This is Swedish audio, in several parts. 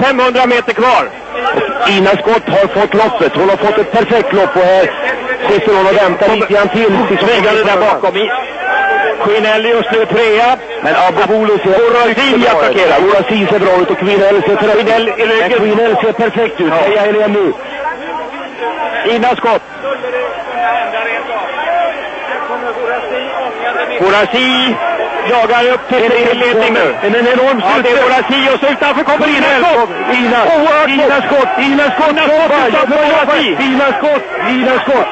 500 meter kvar. Ina Skott har fått loppet. Hon har fått ett perfekt lopp och här sitter hon och väntar lite grann till. Svingade där bakom. Quinelli just nu trea. Men Abobolo ser Orasi attackerar. Orasi ser bra ut och Quinelli ser perfekt ut. Quinelli ser perfekt ut. Heja Helene nu. Ina Skott. Orasi jagar upp till ledning nu. En, en enorm ja, det är Borasi och så utanför kommer Ina skott. Ina, Oerhört Ina skott. Ina skott. Ina skott utanför Borasi. Ina skott. Ina skott.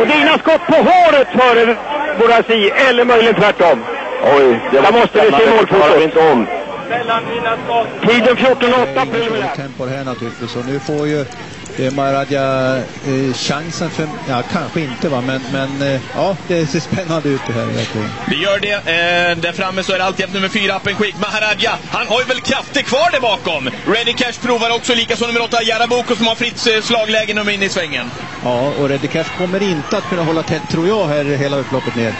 Och det är Ina skott på håret före Borasi. Eller möjligen tvärtom. Oj, det var måste vi se målfotot. inte om. Tiden 14.08 preliminärt. Tempo här naturligtvis och nu får ju eh, Maradja eh, chansen för, ja kanske inte va, men, men eh, ja det ser spännande ut det här verkligen. Det gör det. Eh, där framme så är det alltid nummer fyra, Appen Quick. Maharadja, han har ju väl krafter kvar där bakom. Ready Cash provar också, likaså nummer åtta, Jaraboko som har fritt eh, slagläge nummer in i svängen. Ja, och Ready Cash kommer inte att kunna hålla tätt tror jag här hela upploppet ner.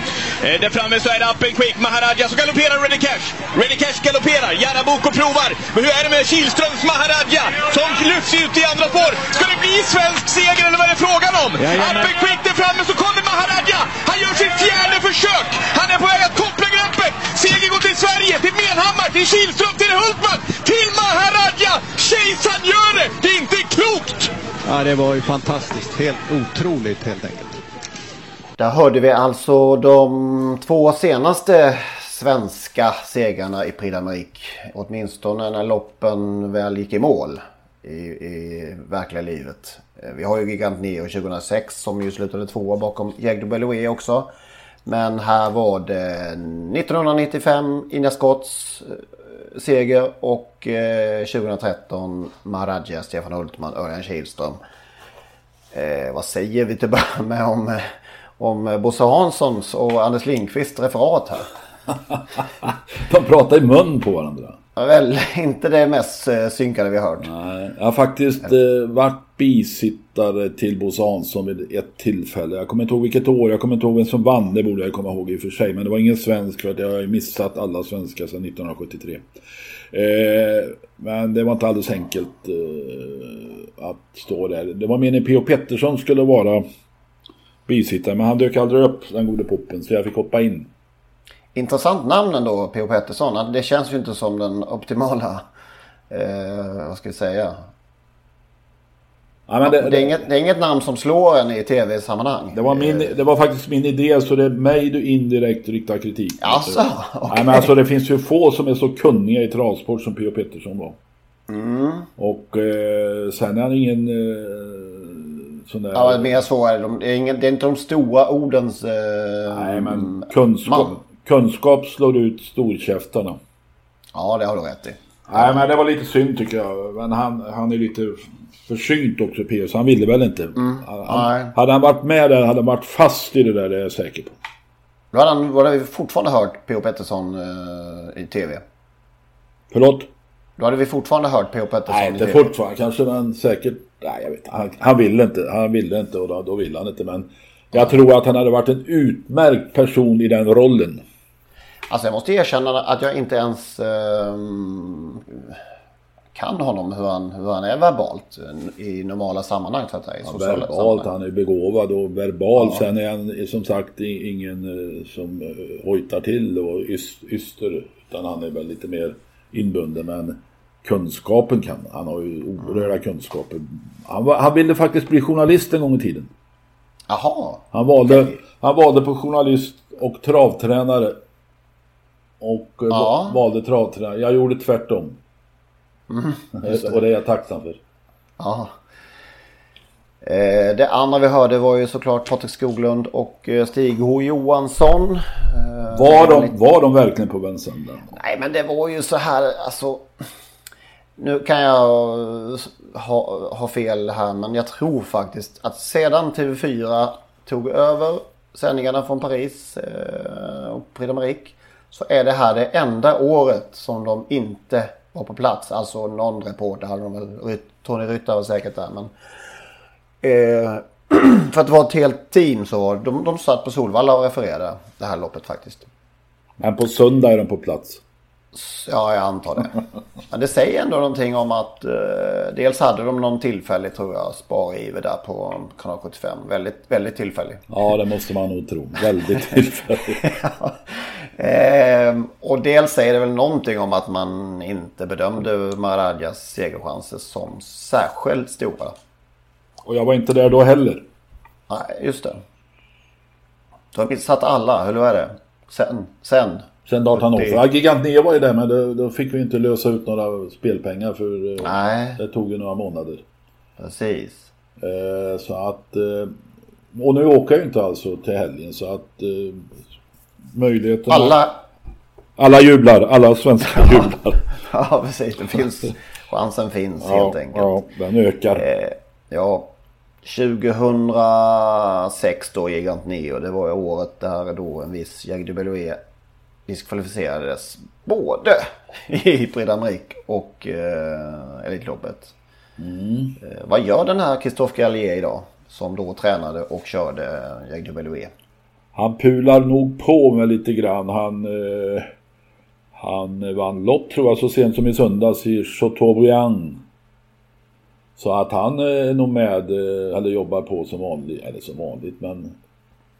Eh, där framme så är det Appen Quick, Maharadja, så galopperar Ready Cash. Ready Cash galopperar, Jaraboko provar. Men hur är det med Kihlströms Maharadja som lyfts ut i andra spår? Ska det bli svensk seger eller vad är det frågan om? Appen Quick där framme så kommer Maharadja. Han gör sitt fjärde försök. Han är på väg att koppla greppet. Seger går till Sverige, till Menhammar, till Kihlström, till Hultman, till Maharadja. Kejsaren gör det! Det är inte klokt! Ja, det var ju fantastiskt. Helt otroligt helt enkelt. Där hörde vi alltså de två senaste svenska segrarna i Prix d'Amérique. Åtminstone när loppen väl gick i mål i, i verkliga livet. Eh, vi har ju Gigant Neo 2006 som ju slutade tvåa bakom Jägd Beloué också. Men här var det 1995 Inga Scotts seger och eh, 2013 Maradja, Stefan Hultman, Örjan Kihlström. Eh, vad säger vi till att börja med om, eh, om Bosse Hanssons och Anders Lindqvists referat här? De pratar i mun på varandra. Ja, Väl inte det mest eh, synkade vi har hört. Nej, jag har faktiskt eh, varit bisittare till Bosse Hansson vid ett tillfälle. Jag kommer inte ihåg vilket år, jag kommer inte ihåg vem som vann, det borde jag komma ihåg i och för sig. Men det var ingen svensk för att jag har ju missat alla svenska sedan 1973. Eh, men det var inte alldeles enkelt eh, att stå där. Det var meningen P.O. Pettersson skulle vara bisittare, men han dök aldrig upp, den gode poppen, så jag fick hoppa in. Intressant namn ändå, P.O. Pettersson. Det känns ju inte som den optimala, eh, vad ska vi säga? Ja, men Det, är inget, det är inget namn som slår en i tv-sammanhang. Det var, min, det var faktiskt min idé så det är mig du indirekt riktar kritik. Alltså, Nej, men alltså det finns ju få som är så kunniga i travsport som P.O. Pettersson var. Mm. Och eh, sen är han ingen eh, sån där... Ja, mer så är det. De- Det är, ingen, det är inte de stora ordens... Eh, Nej, men kunskap, man. Kunskap slår ut storkäftarna. Ja, det har du rätt i. Nej, men det var lite synd tycker jag. Men han, han är lite försynt också. Så han ville väl inte. Nej. han, hade han varit med där, hade han varit fast i det där, det är jag säker på. Då hade, han, då hade vi fortfarande hört P.O. Pettersson eh, i tv. Förlåt? Då hade vi fortfarande hört P.O. Pettersson Nej, i inte tv. fortfarande. Kanske men säkert... Nej, jag vet han, han ville inte. Han ville inte och då, då ville han inte. Men jag tror att han hade varit en utmärkt person i den rollen. Alltså jag måste erkänna att jag inte ens ehm, kan honom hur han, hur han är verbalt i normala sammanhang så att säga. Ja, verbalt, sammanhang. han är begåvad och verbal. Sen är han som sagt ingen eh, som eh, hojtar till och ys- yster. Utan han är väl lite mer inbunden. Men kunskapen kan han. har ju oerhörda kunskaper. Han, var, han ville faktiskt bli journalist en gång i tiden. Jaha. Han valde, han valde på journalist och travtränare. Och eh, Ja. valde travtränare. Jag gjorde tvärtom. Mm, och det är jag tacksam för. Ja. Eh, det andra vi hörde var ju såklart Patrik Skoglund och eh, Stig H Johansson. Eh, Var de, var de verkligen på Vincennes? Nej men det var ju så här alltså. Nu kan jag ha, ha fel här men jag tror faktiskt att sedan TV4 tog över sändningarna från Paris eh, och Prix. Så är det här det enda året som de inte var på plats. Alltså någon reporter hade de väl. Tony Ryttar var säkert där men. Eh, för att det var ett helt team så var de, de satt på Solvalla och refererade det här loppet faktiskt. Men på söndag är de på plats. Ja, jag antar det. Men det säger ändå någonting om att eh, dels hade de någon tillfällig tror jag spariver där på kanal 75. Väldigt, väldigt tillfällig. Ja, det måste man nog tro. Väldigt tillfälligt. Ehm, och dels säger det väl någonting om att man inte bedömde Maradjas segerchanser som särskilt stora. Och jag var inte där då heller. Nej, just det. Du har missat alla, vad är det? Sen, sen. Sen Dartan Det- Offer. Ja, Gigant Neo var ju där men då, då fick vi inte lösa ut några spelpengar för eh, Nej, det tog ju några månader. precis. Eh, så att... Eh, och nu åker jag ju inte alltså till helgen så att... Eh, möjligheten... Alla, alla jublar. Alla svenskar jublar. ja precis, det finns, chansen finns helt enkelt. ja, den ökar. Eh, ja, 2006 då Gigant Neo. Det var året där då en viss Jacques de Belouet diskvalificerades både i Prix och eh, Elitloppet. Eh, vad gör den här Christophe Gallier idag? Som då tränade och körde Jacques de Belouet. Han pular nog på med lite grann. Han... Eh, han vann lopp tror jag så sent som i söndags i Chateaubriand. Så att han är nog med, eh, eller jobbar på som vanligt, eller som vanligt men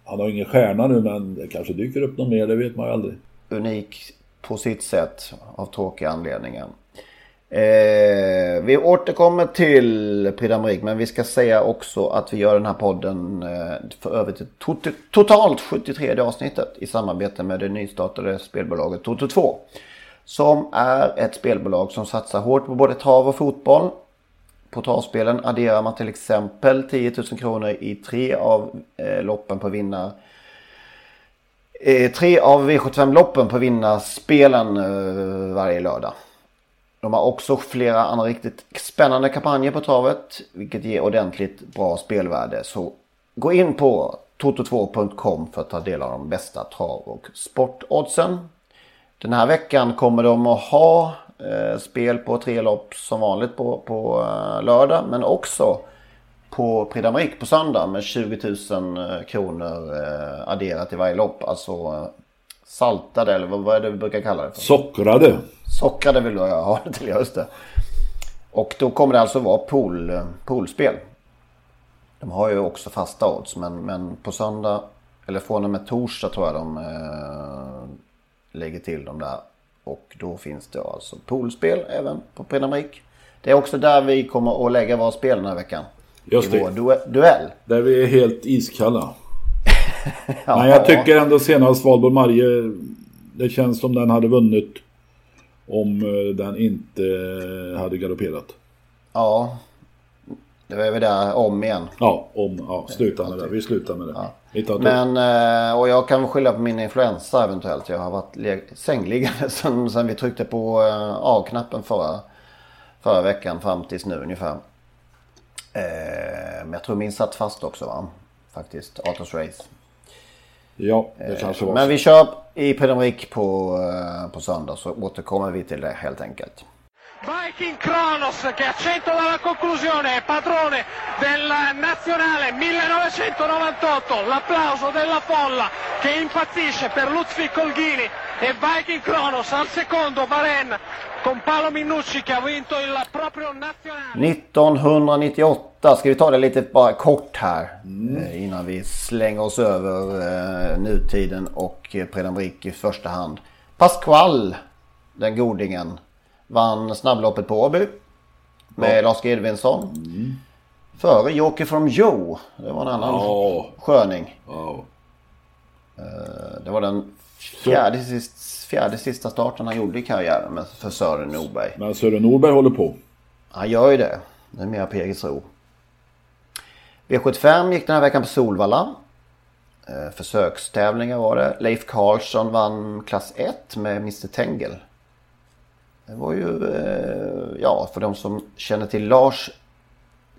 han har ingen stjärna nu men det kanske dyker upp något mer, det vet man ju aldrig. unik på sitt sätt av tråkiga anledningar. Eh, vi återkommer till Prix d'Amérique men vi ska säga också att vi gör den här podden eh, för över till tot- totalt 73 avsnittet i samarbete med det nystartade spelbolaget Toto2. Som är ett spelbolag som satsar hårt på både trav och fotboll. På travspelen adderar man till exempel 10 000 kronor i tre av eh, loppen på vinnar Eh, tre av V75-loppen på vinnarspelen eh, varje lördag. De har också flera andra riktigt spännande kampanjer på travet. Vilket ger ordentligt bra spelvärde. Så gå in på toto2.com för att ta del av de bästa trav och sportoddsen. Den här veckan kommer de att ha eh, spel på tre lopp som vanligt på, på eh, lördag. Men också på Prix d'Amérique på söndag med 20 000 eh, kronor eh, adderat i varje lopp. Alltså eh, saltade eller vad, vad är det vi brukar kalla det för? Sockrade. Sockrade vill jag ha det till, just det. Och då kommer det alltså vara pool, poolspel. De har ju också fasta odds men, men på söndag eller från och med torsdag tror jag de eh, lägger till dem där. Och då finns det alltså poolspel även på d'Amérique. Det är också där vi kommer att lägga våra spel den här veckan. Just I det. vår du- duell. Där vi är helt iskalla. Ja, Men jag tycker ändå senast Valborg Marje, det känns som den hade vunnit om eh, den inte hade galopperat. Ja. Det är vi där om igen. Ja, om, ja, sluta med det. Vi slutar med det. Till. Men, eh, och jag kan skylla på min influensa eventuellt. Jag har varit sängliggande sen, sen vi tryckte på eh, A-knappen förra, förra veckan fram tills nu ungefär. Eh, men jag tror min satt fast också va? Faktiskt, Autos Race. Ja, det kanske var Men så. vi kör i d'Amérique på, eh, på söndag så återkommer vi till det helt enkelt. Viking Kronos che a 100 dalla conclusione è padrone del nazionale 1998, l'applauso della folla che impazzisce per Lutfi Colghini e Viking Kronos al secondo Varenne con Paolo Minucci che ha vinto il proprio nazionale. 1998, ska vi ta det lite bara kort här eh, innan vi slänger oss över eh, nutiden och eh, Prix d'Amérique i första hand. Pasqual, den godingen, vann snabbloppet på Åby med Lars G. Edvinsson. Före Joker from Joe. Det var en annan Ja. sköning. Ja. Eh, Det var den fjärde, sist, fjärde sista starten han gjorde i karriären för Sören Norberg. Men Sören Norberg håller på. Han gör ju det. Det är mer Jägersro. V75 gick den här veckan på Solvalla. Eh, Försökstävlingar var det. Leif Karlsson vann klass 1 med Mr Tengel. Det var ju, eh, ja för de som känner till Lars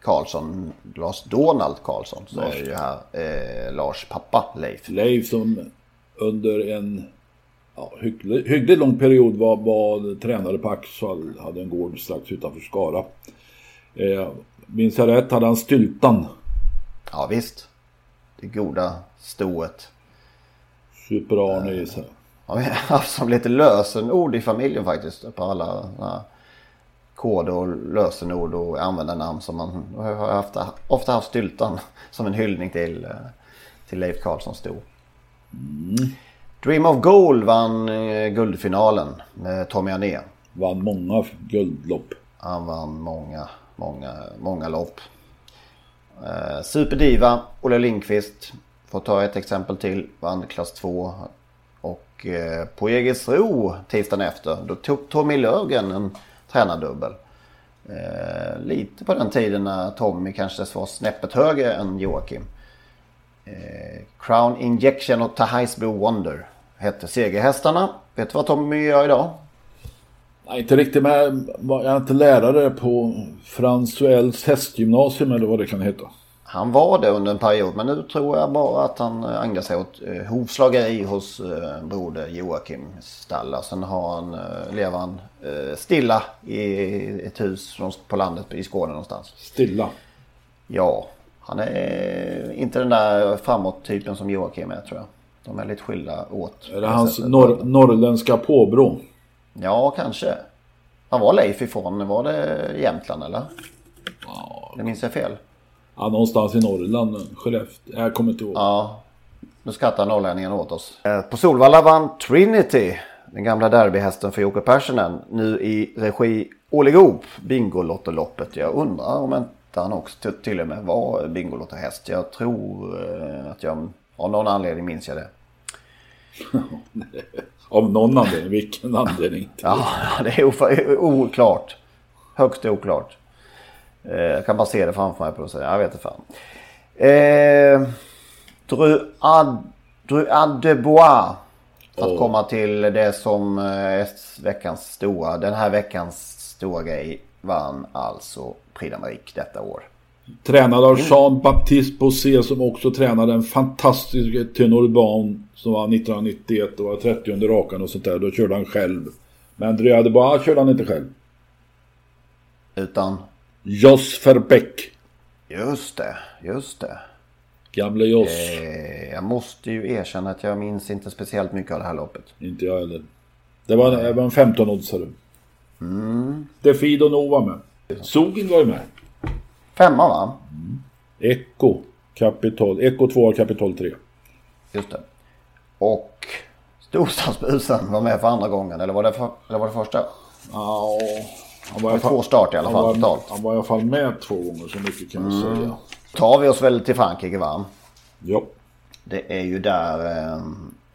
Karlsson, Lars Donald Karlsson, så är det ju här eh, Lars pappa Leif. Leif som under en ja, hyggligt, hyggligt lång period var, var tränare på Axvall. Hade en gård strax utanför Skara. Eh, minns jag rätt hade han Styltan. Ja visst. Det goda stoet. Super-Arne i sig. Ja, vi har haft som lite lösenord i familjen faktiskt. På alla koder och lösenord och användarnamn som man jag har haft, ofta haft styltan som en hyllning till, eh, till Leif Karlsson sto. Dream of Gold vann eh, guldfinalen med Tommy Ané. Vann många guldlopp. Han vann många, många, många lopp. Eh, Superdiva, Olle Lindqvist. Får ta ett exempel till. Vann klass 2. Och eh, på Jägersro tisdagen efter. Då tog Tommy Löfgren en tränardubbel. Eh, lite på den tiden när Tommy kanske var snäppet högre än Joakim. Eh, Crown Injection och Tahais Blue Wonder hette segerhästarna. Vet du vad Tommy gör idag? Nej, inte riktigt med. Jag är inte lärare på Fransuells hästgymnasium eller vad det kan heta. Han var det under en period men nu tror jag bara att han eh, ägnar sig åt eh, hovslageri hos eh, broder Joakim Stalla. Sen har han, eh, lever han eh, stilla i ett hus på landet i Skåne någonstans. Stilla. Ja, han är inte den där framåt-typen som Joakim är tror jag. De är lite skilda åt. Är det hans norr, norrländska påbrå? Ja, kanske. Han var Leif ifrån, var det Jämtland eller? Ja. Det minns jag fel. Ja, någonstans i Norrland. Skellefteå. Jag kommer inte ihåg. Ja, nu skrattar norrlänningen åt oss. Eh, På Solvalla vann Trinity, den gamla derbyhästen för Jocke Perssonen, nu i regi Olle Goop, Bingolottoloppet. Jag undrar om inte han också till, och med var Bingolottohäst. Jag tror eh, att jag, av någon anledning minns jag det. Av någon anledning. Vilken anledning? Ja, det är oklart. Högst oklart. Eh, Jag kan bara se det framför mig på och säga, jag vet inte fan. Eh, Druad, de Bois. För att Åh. komma till det som eh, är veckans stora, den här veckans stora grej vann alltså Prix d'Amérique detta år. Tränad av Jean-Baptiste Bossé som också tränade en fantastisk Tenorban som var 1991 och var 30 under rakan och sånt där. Då körde han själv. Men Dryade Bois körde han inte själv. Utan, Jos Verbeck. just det, just det. Gamle Jos. Eh, jag måste ju erkänna att jag minns inte speciellt mycket av det här loppet. Inte jag heller. Det var, det var en 15-oddsare. Mm. Defido Nova med. Sogin var ju med. Femma va? Echo. Kapitol. Echo 2 Kapitol 3. Just det. Och Storstadsbusen var med för andra gången. Eller var det, för, eller var det första? Ja, han var, var två start i alla fall var, totalt. han var i alla fall med två gånger så mycket kan man säga. Tar vi oss väl till Frankrike va? Ja. Det är ju där eh,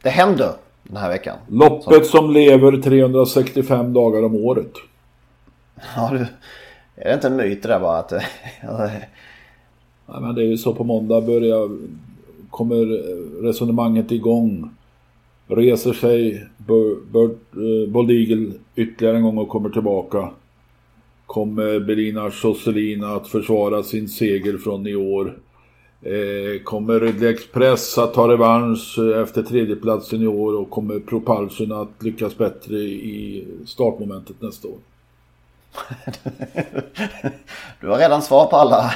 det händer den här veckan. Loppet som lever 365 dagar om året. Ja, du, är det inte en myt det där bara att... Nej, men det är ju så på måndag börjar kommer resonemanget igång. Reser sig eh, Bold Eagle ytterligare en gång och kommer tillbaka. Kommer Berina Josselina att försvara sin seger från i år. Eh, kommer Ridley Express att ta revansch efter tredjeplatsen i år och kommer Propulsion att lyckas bättre i startmomentet nästa år? du har redan svar på alla,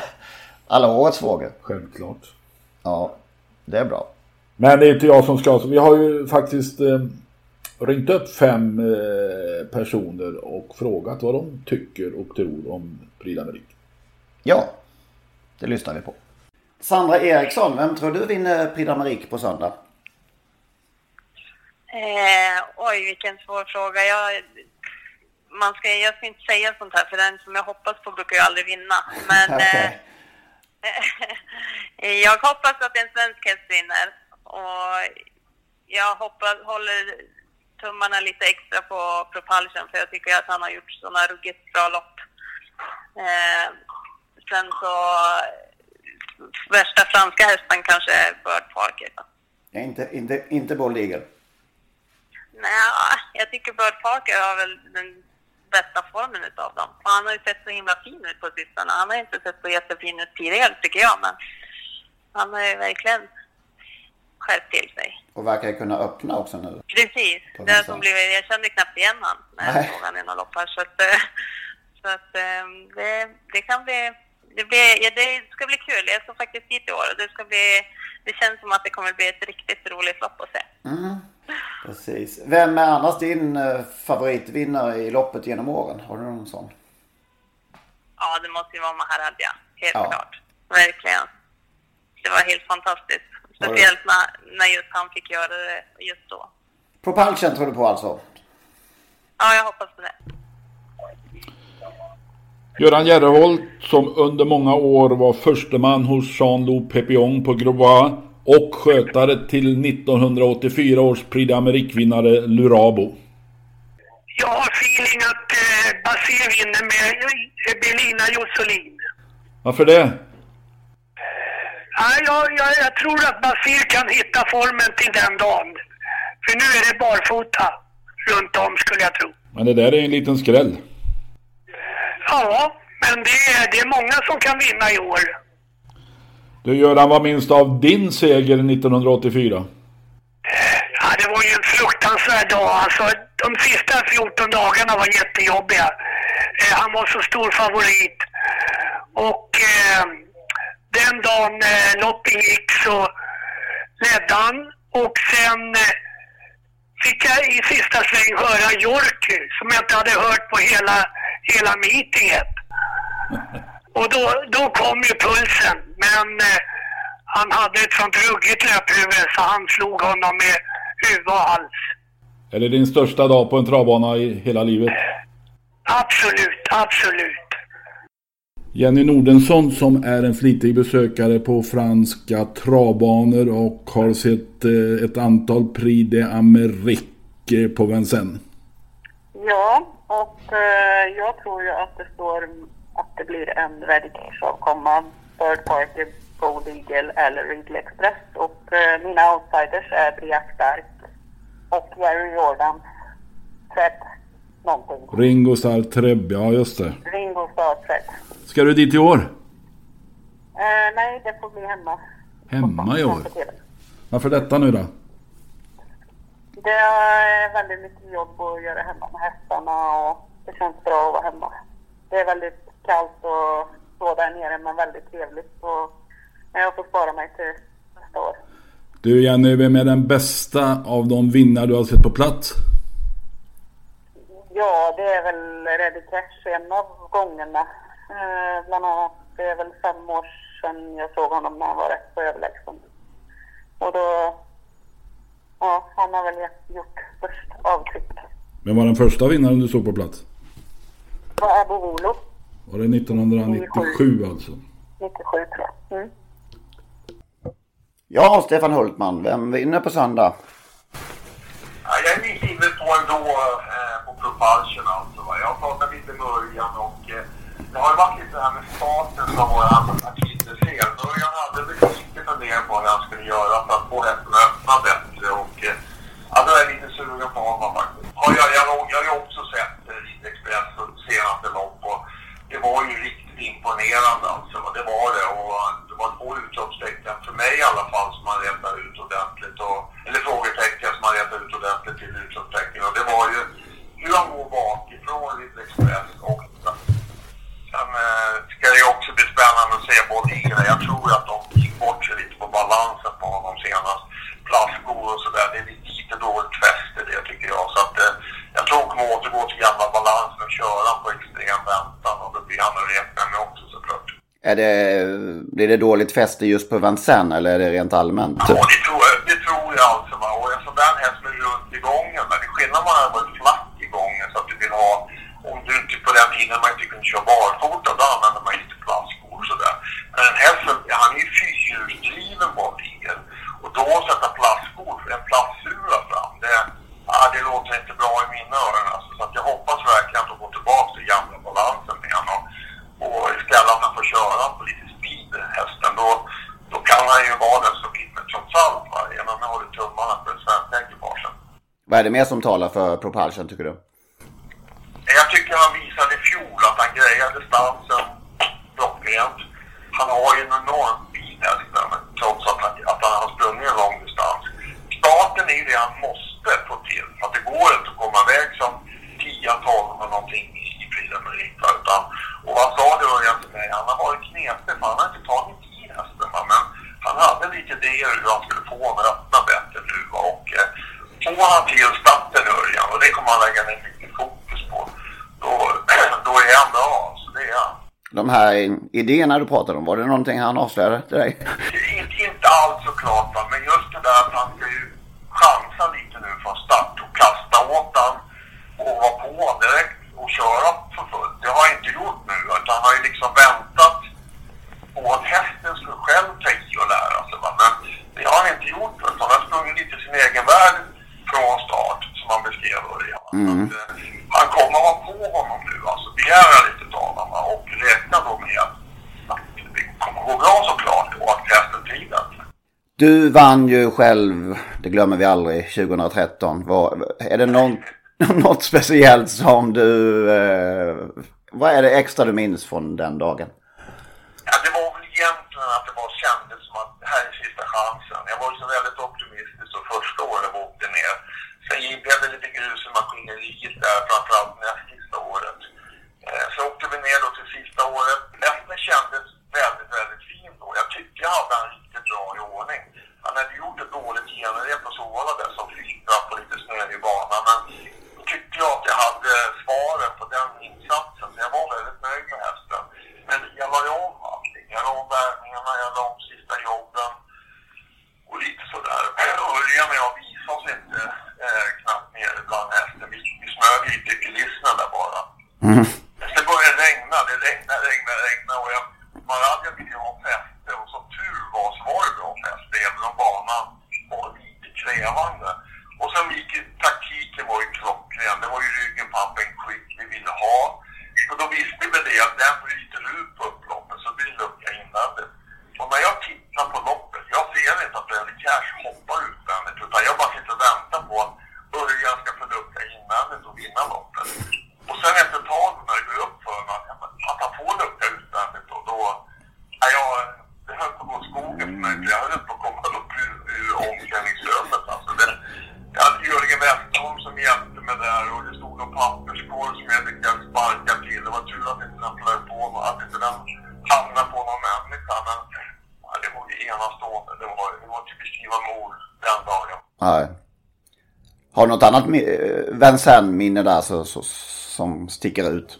alla årets frågor. Självklart. Ja, det är bra. Men det är inte jag som ska. Så vi har ju faktiskt eh, ringt upp fem eh, personer och frågat vad de tycker och tror om Prix. Ja, det lyssnar vi på. Sandra Eriksson, vem tror du vinner Prix på söndag? Eh, oj, vilken svår fråga. Jag, man ska, jag ska inte säga sånt här, för den som jag hoppas på brukar ju aldrig vinna. Men eh, jag hoppas att en svensk häst vinner. Och jag hoppas, håller tummarna lite extra på Propulsion för jag tycker att han har gjort sådana ruggigt bra lopp. Eh, sen så värsta franska hästen kanske är Bird Parker. Ja, inte, inte, inte Bold Eagle. Nej, jag tycker Bird Parker har väl den bästa formen utav dem. Och han har ju sett så himla fin ut på sistone. Han har inte sett så jättefin ut tidigare tycker jag, men han har ju verkligen skärpt till sig. Och verkar kunna öppna också nu. Precis. Det som blev, jag kände knappt igen han när jag såg han i några lopp här. Så att, eh, så att eh, det, det kan bli... Det, blir, ja, det ska bli kul. Jag ska faktiskt dit i år och det ska bli... Det känns som att det kommer bli ett riktigt roligt lopp att se. Mm. Precis. Vem är annars din eh, favoritvinnare i loppet genom åren? Har du någon sån? Ja, det måste ju vara Maharadja. Helt ja. klart. Verkligen. Det var helt fantastiskt. Speciellt när, när just han fick göra det just då. Propulsion tror du på alltså? Ja, jag hoppas på det. Göran Järreholt som under många år var försteman hos Jean-Loup Pepillon på Grova och skötare till 1984 års Prix d'Amérique-vinnare Lurabo. Jag har feeling att eh, Basir vinner med eh, Belina Jossolin. Varför det? Ja, jag, jag, jag tror att Basir kan hitta formen till den dagen. För nu är det barfota runt om skulle jag tro. Men det där är en liten skräll. Ja, men det det är många som kan vinna i år. Du Göran, vad minns du av din seger 1984? Ja, det var ju en fruktansvärd dag. Alltså, de sista 14 dagarna var jättejobbiga. Eh, han var så stor favorit. Och eh, den dagen eh, loppen gick så ledde han. Och sen eh, fick jag i sista sväng höra Jorky, som jag inte hade hört på hela, hela meetinget. Och då, då kom ju pulsen. Men eh, han hade ett sånt ruggigt löphuvud så han slog honom med huvud och hals. Är det din största dag på en travbana i hela livet? Absolut, absolut. Jenny Nordensson som är en flitig besökare på franska travbanor och har sett eh, ett antal Prix d'Amérique på Vincennes. Ja, och eh, jag tror ju att det står att det blir en Ready Cash avkomma, Bird Party, Gold Eagle eller Ridley Express. Och eh, mina outsiders är Briac Stark och Jerry Jordan, Fred någonting. Ringo Starr Trebb, ja just det. Ringo Starr Fred. Ska du dit i år? Eh, nej, det får bli hemma. Hemma i år? Varför detta nu då? Det är väldigt mycket jobb att göra hemma med hästarna och det känns bra att vara hemma. Det är väldigt kallt och så där nere men väldigt trevligt. Och jag får spara mig till nästa år. Du Jenny, vem är den bästa av de vinnare du har sett på plats? Ja, det är väl Ready Cash en av gångerna. Eh, bland annat, det är väl fem år sedan jag såg honom när han var rätt så överlägsen. Och då, ja, han har väl gjort först avtryck. Vem var den första vinnaren du såg på plats? Det var Abo Volo. Var det 1997 alltså? 97 tror jag. Mm. Ja, Stefan Hultman, vem vinner på söndag? Ja, jag är lite inne på ändå eh, på propulsion alltså. Va? Jag har pratat lite med Örjan och eh, det har ju varit lite det här med starten som var hans akilleshäl. Örjan hade väl lite funderingar på hur han skulle göra för att få hästen att öppna bättre och eh, ja, då är jag lite sugen på honom faktiskt. Har jag, jag, jag har ju också sett eh, Ride Express senaste lopp och det var ju riktigt imponerande alltså. Det var det och eh, det var två utropstecken för mig i alla fall som man rätade ut ordentligt. Och, eller frågetecken som man rätade ut ordentligt till utropstecken. Och det var ju hur han går bakifrån Ride Express och Sen eh, ska det också bli spännande att se både Jag tror att de gick bort sig lite på balansen på honom senast. Plastskor och sådär. Det är lite dåligt fäste det tycker jag. Så att eh, jag tror hon kommer återgå till gamla balansen och köra på extrem väntan. Och då blir han att räkna med också såklart. Är det, blir det dåligt fäste just på Vincennes eller är det rent allmänt? Ja, det tror jag, det tror jag alltså. Va? Och en sån där häst med runt i gången. Men det är skillnad om man har varit flack i gången så att du vill ha om du inte på den tiden man inte kunde köra barfota, då använder man inte plastskor och sådär. Men en häst med Vad är det mer som talar för Propulsion tycker du? Jag tycker han visade i fjol att han grejar distansen klockrent. Han har ju en enorm fin häst trots att han, att han har sprungit en lång distans. Starten är ju det han måste få till. För att det går inte att komma iväg som 10-12 eller någonting i Prix d'Amérique. Utan, och han sa det Örjan till mig, han har varit knepig för han har inte tagit i hästen. Men han hade lite idéer hur han skulle få honom att öppna bättre nu. Och eh, får han till starten Örjan, och det kommer han lägga ner mycket fokus på, då, då är han bra. Så det är han. De här idéerna du pratade om, var det någonting han avslöjade till dig? Inte, inte alls såklart, va? men just det där att han ska ju chansa lite nu från start och kasta åt han och vara på direkt och köra för fullt. Det har han inte gjort nu, utan han har ju liksom väntat på att hästen skulle själv ta i och lära sig. Va? Men det har han inte gjort, utan han har sprungit lite sin egen värld från start, som han beskrev Örjan. Mm. Eh, Han kommer att vara på honom nu, alltså begära lite av honom va? och räkna då med att det kommer gå bra såklart och att hästen trivs. Du vann ju själv, det glömmer vi aldrig, 2013. Var, är det någon, något speciellt som du... Eh, vad är det extra du minns från den dagen? Ja, det var väl egentligen att det var kändes som att det här är sista chansen. Jag var ju så väldigt optimistisk så första året jag åkte ner. Sen blev det lite grus i maskineriet där, framförallt näst sista året. Eh, så åkte vi ner då till sista året. Hästen kändes väldigt, väldigt fin då. Jag tyckte jag hade en riktigt bra i ordning. Han hade gjort ett dåligt genrep på Solvalla där som filtrade på lite snö i banan. Men då tyckte jag att jag hade svaren på den insatsen. Så jag var väldigt nöjd med hästen. Men jag la ju om allting. Jag la om värmningarna, jag la om sista jobben och lite sådär. Örjan och jag visade oss inte eh, knappt nere bland hästen. Vi, vi smög lite i kulisserna där bara. Mm. Sen började det regna, det regnade, regnade, regnade och jag, Maradja ville ju ha fäste och som tur var så var det bra fäste även om banan var lite krävande. Och sen gick ju, taktiken var ju klockren. Det var ju ryggen på en quick vi ville ha. Och då visste vi det att den bryter ut på upploppet så blir det lucka invändigt. Och när jag tittar på loppet, jag ser inte att Brady Cash hoppar utvändigt utan jag bara sitter och väntar på att Örjan ska få lucka invändigt och vinna loppet. Och sen efter ett tag när det går upp för mig att, att han får lucka utvändigt och då... Ja, jag, det höll på att gå åt skogen för mig. Jag höll på att komma upp ur, ur omklädningsrummet. Alltså det, jag hade Jörgen Westholm som hjälpte mig där och det stod en papperskorg som jag lyckades sparka till. Det var tur att inte den flög på mig, att inte den hamnade på någon människa. Men ja, det var ju enastående. Det var, det var mord den dagen. Nej. Har du något annat Vincennes-minne där så, så, som sticker ut?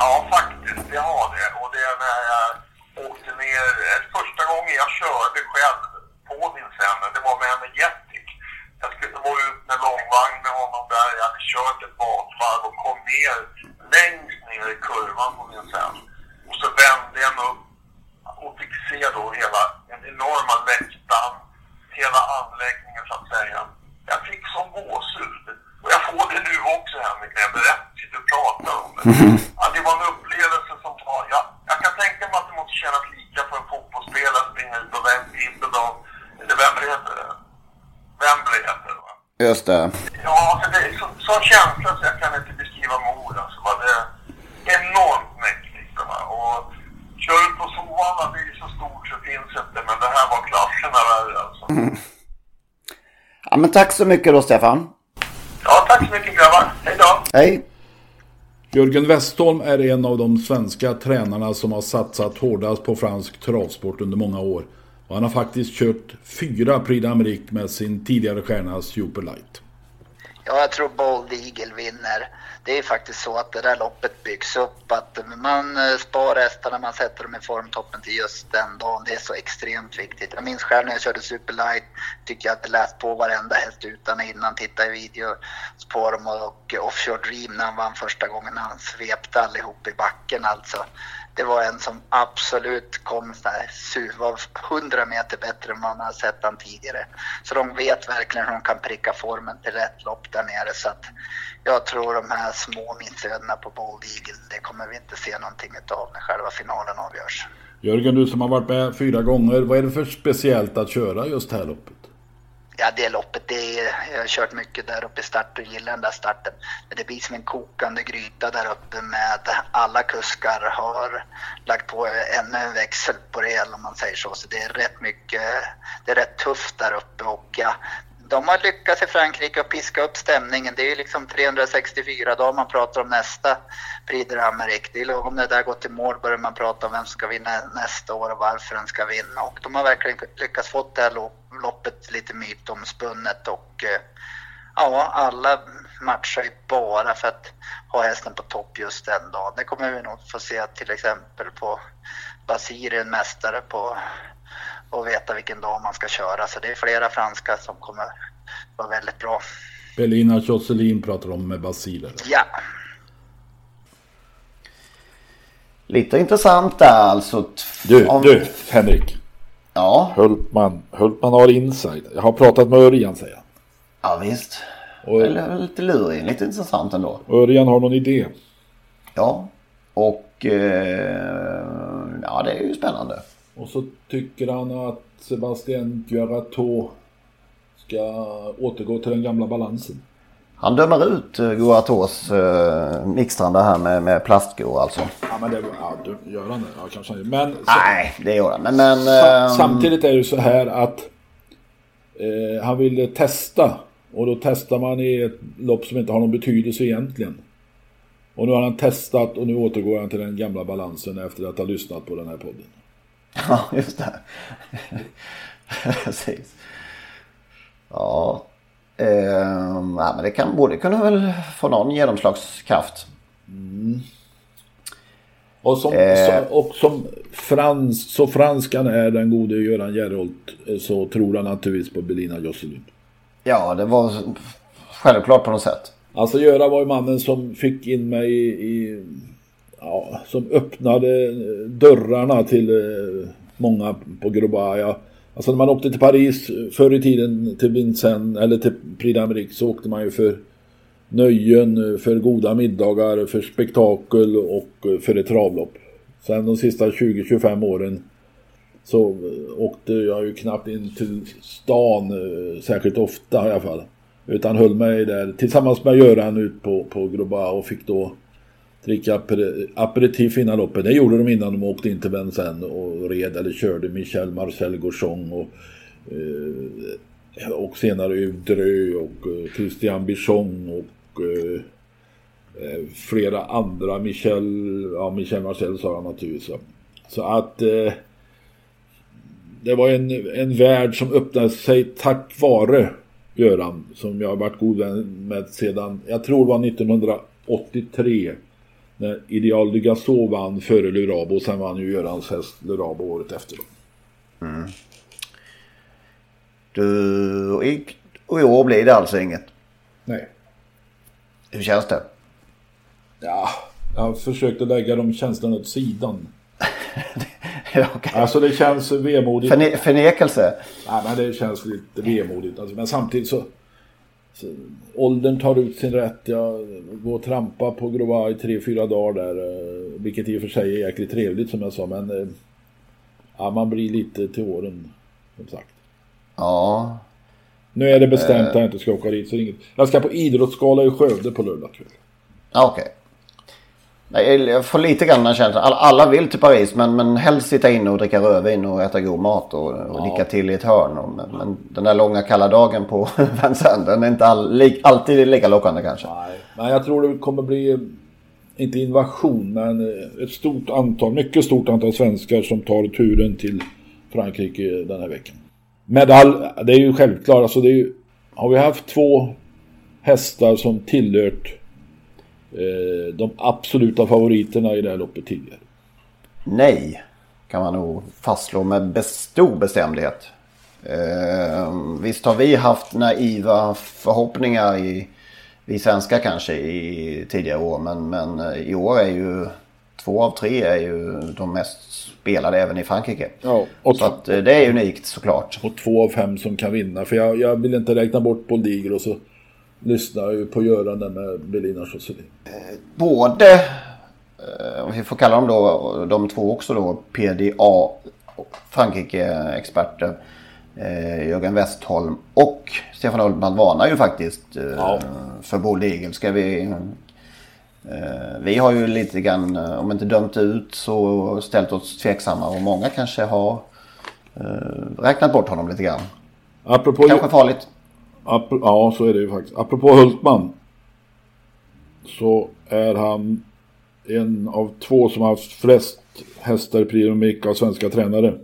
Ja, faktiskt. Det har det. Och det är när jag åkte ner. eh, Första gången jag körde själv på Vincennes, det var med Energetic. Jag skulle vara ut med långvagn med honom där. Jag hade kört ett bakvarv och kom ner längst ner i kurvan på Vincennes. Och så vände jag mig upp och fick se då hela den enorma läktaren, hela anläggningen så att säga. Jag fick som gåshud. Och jag får det nu också Henrik när jag berättar, sitter och pratar om det. Ja, det var en upplevelse som tar... Ja, jag kan tänka mig att det måste kännas lika för en fotbollsspelare att springa ut på vinden av... Eller vem det heter det? Wembley heter det va? Just det. Ja, alltså det är så, sån känsla så jag kan inte beskriva med ord. Alltså, va? Det är enormt mäktigt. Va? Och kör ut på Solvalla, det är så stort så finns inte. Men det här var klasserna värre alltså. Ja, men tack så mycket då Stefan. Ja, tack så mycket grabbar. Hej då. Hej. Jörgen Westholm är en av de svenska tränarna som har satsat hårdast på fransk travsport under många år. Och han har faktiskt kört fyra Prix d'Amérique med sin tidigare stjärna Superlight. Ja, jag tror Bold Eagle vinner. Det är faktiskt så att det där loppet byggs upp. Att man eh, spar hästarna, man sätter dem i formtoppen till just den dagen. Det är så extremt viktigt. Jag minns själv när jag körde Superlight. Tycker jag att jag läst på varenda häst utan innan. Tittade i videos på dem och Offshore Dream när han vann första gången. Han svepte allihop i backen alltså. Det var en som absolut kom där, var 100 meter bättre än man har sett han tidigare. Så de vet verkligen hur de kan pricka formen till rätt lopp där nere. Så att jag tror de här små missödena på Bold Eagle, det kommer vi inte se någonting av när själva finalen avgörs. Jörgen, du som har varit med fyra gånger, vad är det för speciellt att köra just det här loppet? Ja, det loppet, det är, jag har kört mycket där uppe i start och gillar den där starten. Men det blir som en kokande gryta där uppe med alla kuskar har lagt på ännu en växel på det hela om man säger så. Så det är rätt mycket, det är rätt tufft där uppe och ja, de har lyckats i Frankrike att piska upp stämningen. Det är ju liksom 364 dagar man pratar om nästa Prix de l'Amérique. Det är lagom när det där går till mål börjar man prata om vem som ska vinna nästa år och varför den ska vinna. Och de har verkligen lyckats få det här loppet lite mytomspunnet och eh, ja, alla matchar ju bara för att ha hästen på topp just den dagen. Det kommer vi nog få se till exempel på Basir, en mästare på och veta vilken dag man ska köra. Så det är flera franska som kommer vara väldigt bra. Belina Josselin pratar om med Basile. Ja. Lite intressant där alltså. Du, om... du Henrik. Ja. Hultman, Hultman har inside. Jag har pratat med Örjan säger han. Ja visst. Och... Eller lite lurig, lite intressant ändå. Örjan har någon idé. Ja. Och eh... ja det är ju spännande. Och så tycker han att Sebastian Guarato ska återgå till den gamla balansen. Han dömer ut uh, Guaratos uh, mixtrande här med, med plastskor alltså. Ja men det ja, gör han det? Ja kanske han men, så, Nej det gör han men, men uh, Samtidigt är det så här att uh, han ville testa. Och då testar man i ett lopp som inte har någon betydelse egentligen. Och nu har han testat och nu återgår han till den gamla balansen efter att ha lyssnat på den här podden. Ja, just det. Precis. Ja. Ehm, ja, men det kan borde kunna väl få någon genomslagskraft. Mm. Och som, eh. och som frans, så franskan är den gode Göran Gerholt så tror han naturligtvis på Belina Josselin. Ja, det var självklart på något sätt. Alltså Göran var ju mannen som fick in mig i, i ja, som öppnade eh, dörrarna till eh, många på Grobaya. Alltså när man åkte till Paris eh, förr i tiden till Vincennes eller till Prix d'Amérique så åkte man ju för nöjen, för goda middagar, för spektakel och för ett travlopp. Sen de sista 20-25 åren så åkte jag ju knappt in till stan särskilt ofta i alla fall. Utan höll mig där tillsammans med Göran ut på, på Groba och fick då dricka aperitif innan loppet. Det gjorde de innan de åkte in till Vincennes och red eller körde Michel Marcel Gauchon och, eh, och senare Drö och eh, Christian Bichon och eh, eh, flera andra. Michel, ja Michel Marcel sa han naturligtvis. Så att eh, det var en, en värld som öppnade sig tack vare Göran som jag har varit god vän med sedan, jag tror det var 1983 när Ideal de Gasol vann före Lurabo och sen vann ju Görans häst Lurabo året efter. Mm. Du, och i, och i år blir det alltså inget? Nej. Hur känns det? Ja, jag har försökt att lägga de känslorna åt sidan. okay. Alltså det känns vemodigt. Förne förnekelse? Nej, men det känns lite vemodigt. Alltså, men samtidigt så åldern tar ut sin rätt. Jag går och trampar på Grova i tre, fyra dagar där. Eh, vilket i och för sig är jäkligt trevligt som jag sa. Men eh, ja, man blir lite till åren. Som sagt. Ja. Nu är det bestämt att jag inte ska åka dit. Så inget. Jag ska på idrottsgala i Skövde på lördag kväll. Okej. Okay. Jag får lite grann känslan. Alla vill till Paris men, men helst sitta inne och dricka rödvin och äta god mat och, och ja. till i ett hörn. Och, men, men, den där långa kalla dagen på Vincennes den är inte all, li, alltid lika lockande kanske. Nej, men jag tror det kommer bli, inte invasion, men ett stort antal, mycket stort antal svenskar som tar turen till Frankrike den här veckan. Medalj, det är ju självklart, alltså det är ju, har vi haft två hästar som tillhört de absoluta favoriterna i det här loppet tidigare? Nej, kan man nog fastslå med stor bestämdhet. Eh, visst har vi haft naiva förhoppningar i vi svenskar kanske i tidigare år. Men, men eh, i år är ju två av tre är ju de mest spelade även i Frankrike. Ja, och så att, det är unikt såklart. Och två av fem som kan vinna. För jag, jag vill inte räkna bort Boldiger och så lyssnar ju på Göran med Belina Josselin. Både, eh, om vi får kalla dem då, de två också då, PDA Frankrike-experter. Eh, Jörgen Westholm och Stefan Ullman varnar ju faktiskt eh, Ja. för Eagle. Ska vi, eh, vi har ju lite grann, eh, om inte dömt ut så ställt oss tveksamma och många kanske har eh, räknat bort honom lite grann. Apropå, Kanske farligt. Apro- ja, så är det ju faktiskt. Apropå Hultman. Så är han en av två som har haft flest hästar i Prix av svenska tränare.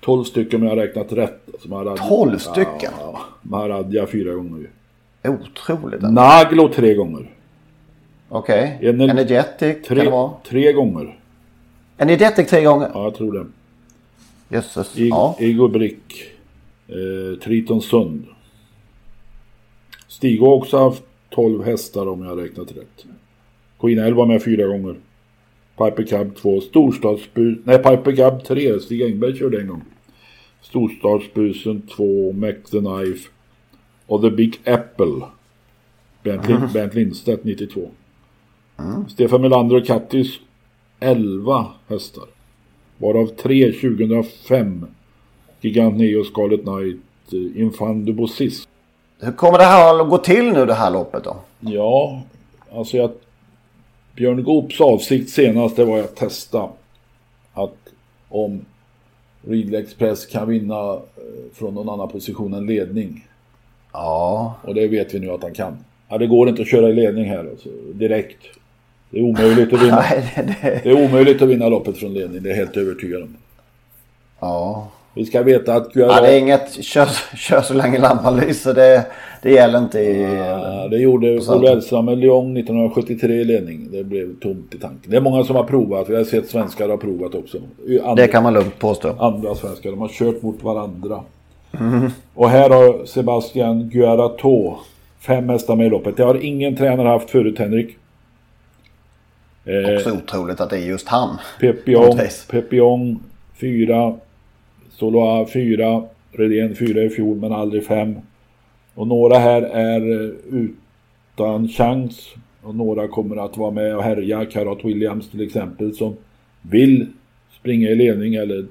12 stycken om jag har räknat rätt. Alltså Maharadja- 12 stycken? Ja, ja. Maharadja fyra gånger ju. Otroligt. Naglo tre gånger. Okej. Ener- Energetic kan det Tre, vara? tre gånger. Energetic tre gånger? Ja, jag tror det. Jösses. I, Ja. Igor Brick. Eh, Triton Sund. Stig har också haft 12 hästar om jag har räknat rätt. Queen L var med fyra gånger. Piper Cub 2. Storstadsbus... Nej, Piper Cub 3. Stig Engberg körde en gång. Storstadsbusen 2. Mac the Knife. Och The Big Apple. Bernt, Lin- Bernt Lindstedt 92. Stefan Melander och Kattis 11 hästar. Varav 3 2005. Gigant Neo Scarlet Knight. eh, Infant du Bossis. Hur kommer det här att gå till nu det här loppet då? Ja, alltså jag... Björn Goops avsikt senast det var att testa att om Ridley Express kan vinna eh, från någon annan position än ledning. Ja. Och det vet vi nu att han kan. Ja, det går inte att köra i ledning här alltså, direkt. Det är omöjligt att vinna. Nej, det, det... Det är omöjligt att vinna loppet från ledning, det är jag helt övertygad om. Ja. Vi ska veta att ja. Det är inget kör, kör så länge lampan lyser. Det, det gäller inte i... Ja, det gjorde Olle Elfström med Lyon 1973 i ledning. Det blev tomt i tanken. Det är många som har provat. Vi har sett svenskar ha provat också. Andra, Det kan man lugnt påstå. andra svenskar. De har kört mot varandra. Mm. Och här har Sebastian Guarato fem hästar med i loppet. Det har ingen tränare haft förut Henrik. Eh, Också otroligt att det är just han. Pepion. Pepion 4. Soloa 4. Redén 4 i fjol men aldrig 5. Och några här är eh, utan chans. Och några kommer att vara med och härja. Karat Williams till exempel som vill springa i ledning eller eh,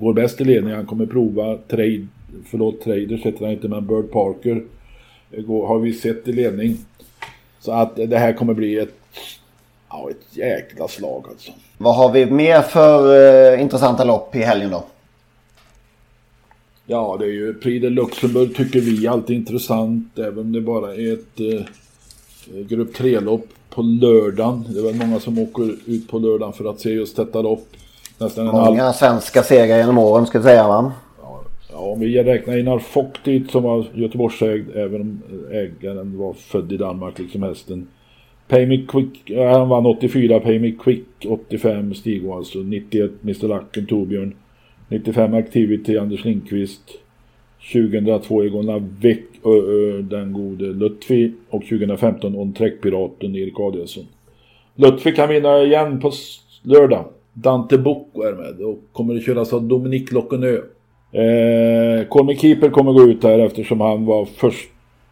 går bäst i ledning. Han kommer prova trade, förlåt traders heter han inte men Bird Parker har vi sett i ledning. Så att det här kommer bli ett, ja, ett jäkla slag alltså. Vad har vi mer för eh, intressanta lopp i helgen då? Ja, det är ju Prix de Luxemburg tycker vi är alltid intressant. Även om det bara är ett eh, grupp 3-lopp på lördagen. Det är väl många som åker ut på lördagen för att se just detta lopp. Nästan en halv... Många svenska segrar genom åren ska vi säga va? Ja, om vi räknar in Arfock dit som var Göteborgsägd. Även om ägaren var född i Danmark liksom hästen. Pay Me Quick, han vann 84, Pay Me Quick 85, Stig alltså 91, Mr Lacken, Torbjörn 95 Activity, Anders Lindqvist 2002 Egon Lavec, den gode Lutfi och 2015 On Trek-piraten Erik Adielsson. Lutfi kan vinna igen på lördag. Dante Bocco är med och kommer att köras av Dominique Lockenö. Eh, Colmy Keeper kommer gå ut här eftersom han var först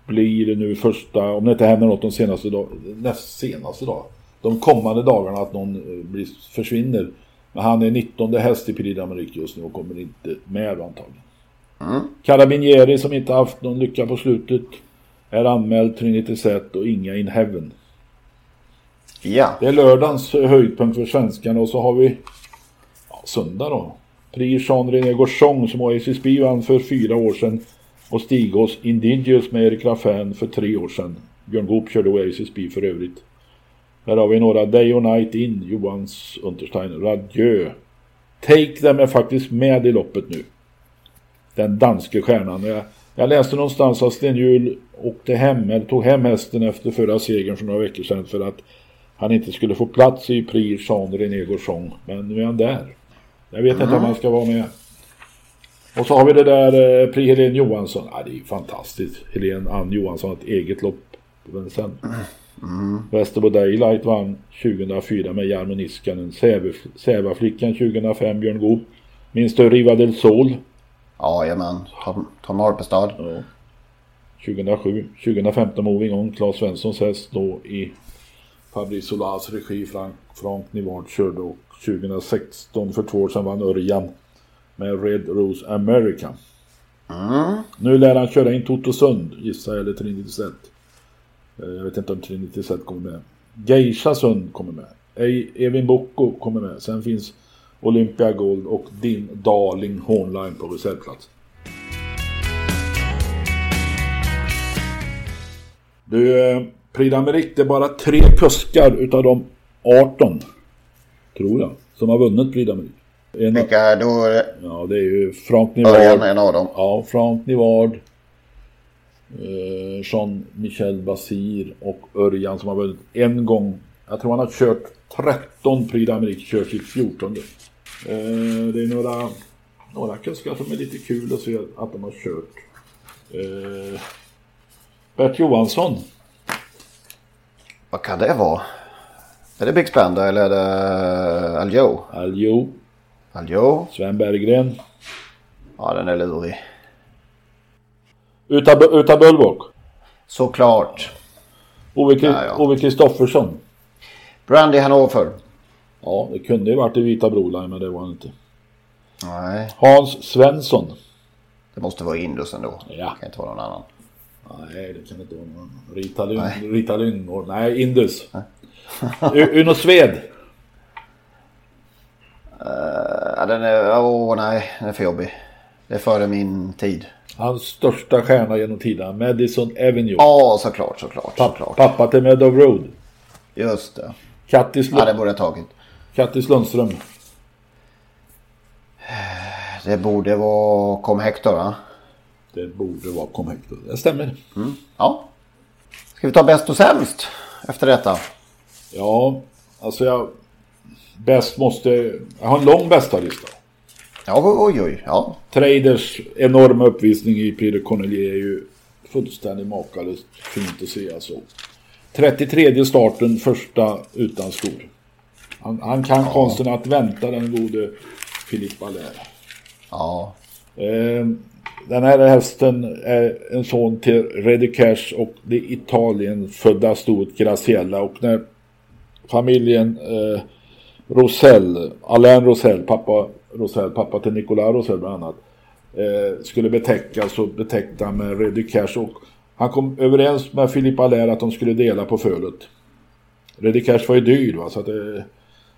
blir det nu första, om det inte händer något de senaste dag, näst senaste dag, de kommande dagarna att någon eh, blir, försvinner. Men han är 19 häst i Prix d'Amérique just nu och kommer inte med antagligen. Mm. Carabinieri som inte haft någon lycka på slutet är anmäld Trinity Set och inga In Heaven. Ja. Det är lördagens höjdpunkt för svenskarna och så har vi ja, söndag då. Prix Jean-René Gauchon som Oasis B vann för fyra år sedan och Stigos Indigius med Erik Raffin för tre år sedan. Björn Goop körde Oasis B för övrigt. Här har vi några Day or Night In, Johans Unterstein, Radieu. Take Them är faktiskt med i loppet nu. Den danske stjärnan. Jag, jag läste någonstans att Sten Hjul åkte hem, eller tog hem hästen efter förra segern för några veckor sedan för att han inte skulle få plats i Prix Jean-René Gauchon. Men nu är han där. Jag vet inte om han ska vara med. Och så har vi det där eh, Prix Helene Johansson. Ja, det är ju fantastiskt. Helene Ann Johansson ett eget lopp på. Mm. Västerbo Daylight vann 2004 med Jarmo Niskanen. Sävaflickan 2005 Björn Goop. Minns du Riva del Sol? Jajamän. Tom, Tom. Ja. 2007. 2015 Moving On. Claes Svenssons häst då i Fabrice Solas regi. Frank, Frank Nivard körde och 2016 för två år sedan vann Örjan. Med Red Rose America. Mm. Nu lär han köra in Totosund gissar jag, eller Trinity Set. Eh, Jag vet inte om Trinity Set kommer med. Geisha Sund kommer med. Evin Boko kommer med. Sen finns Olympia Gold och din Darling Hornline på reservplats. Du, eh, Prix d'Amérique, det är bara tre kuskar utav de 18, tror jag, som har vunnit Prix d'Amérique. En, Vilka då? ja, det är ju Frank Nivard. en av dem. Ja, Frank Nivard. Eh, Jean-Michel Basir och Örjan som har vunnit en gång. Jag tror han har kört 13 Prix d'Amérique, kör sitt 14. Eh, det är några, några kuskar som är lite kul att se att de har kört. Eh, Bert Johansson. Vad kan det vara? Är det Big Spender eller är det Aljo? Aljo. Aljo. Sven Berggren. Ja, den är lurig. Uta, Uta Bullbock. Såklart. Ove, Kri- Ja, ja. Ove Kristoffersson. Brandy Hannover. Ja, det kunde ju varit i Vita Broline men det var han inte. Nej, Hans Svensson. det måste vara Indus ändå. Ja. Det kan inte vara någon annan. Nej, det kan inte vara någon. Rita, Lyn, Rita Lyngård. Nej, Indus. U- Uno Sved. Uh, ja, den är... Åh nej, den är för jobbig. Det är före min tid. Hans största stjärna genom tiderna. Madison Avenue. Ja, såklart, såklart, Papp- såklart. Pappa till Meadow Road. Just det. Kattis, Ja, det Lund- borde jag tagit. Kattis Lundström. Det borde vara Kom Hector, va? Det borde vara Com Hector. Det stämmer. Ja. Ska vi ta bäst och sämst efter detta? Ja, alltså jag... Bäst måste... Jag har en lång bästa lista. Ja, oj, oj, ja. Traders enorma uppvisning i Prix de Cornelier är ju fullständigt makalöst fint att se alltså. 33 starten, första utan skor. Han, han kan konsten att vänta den gode Philippe Allaire. Ja. Eh, den här hästen är en son till Reddy Cash och det Italien födda stoet Graciella och när familjen eh, Rosell, Alain Rosell, pappa Rosell, pappa till Nicolas Rosell bland annat, eh, skulle betäckas så betäckte han med Reddy Cash och han kom överens med Philippe Allaire att de skulle dela på fölet. Reddy Cash var ju dyr va, så att det,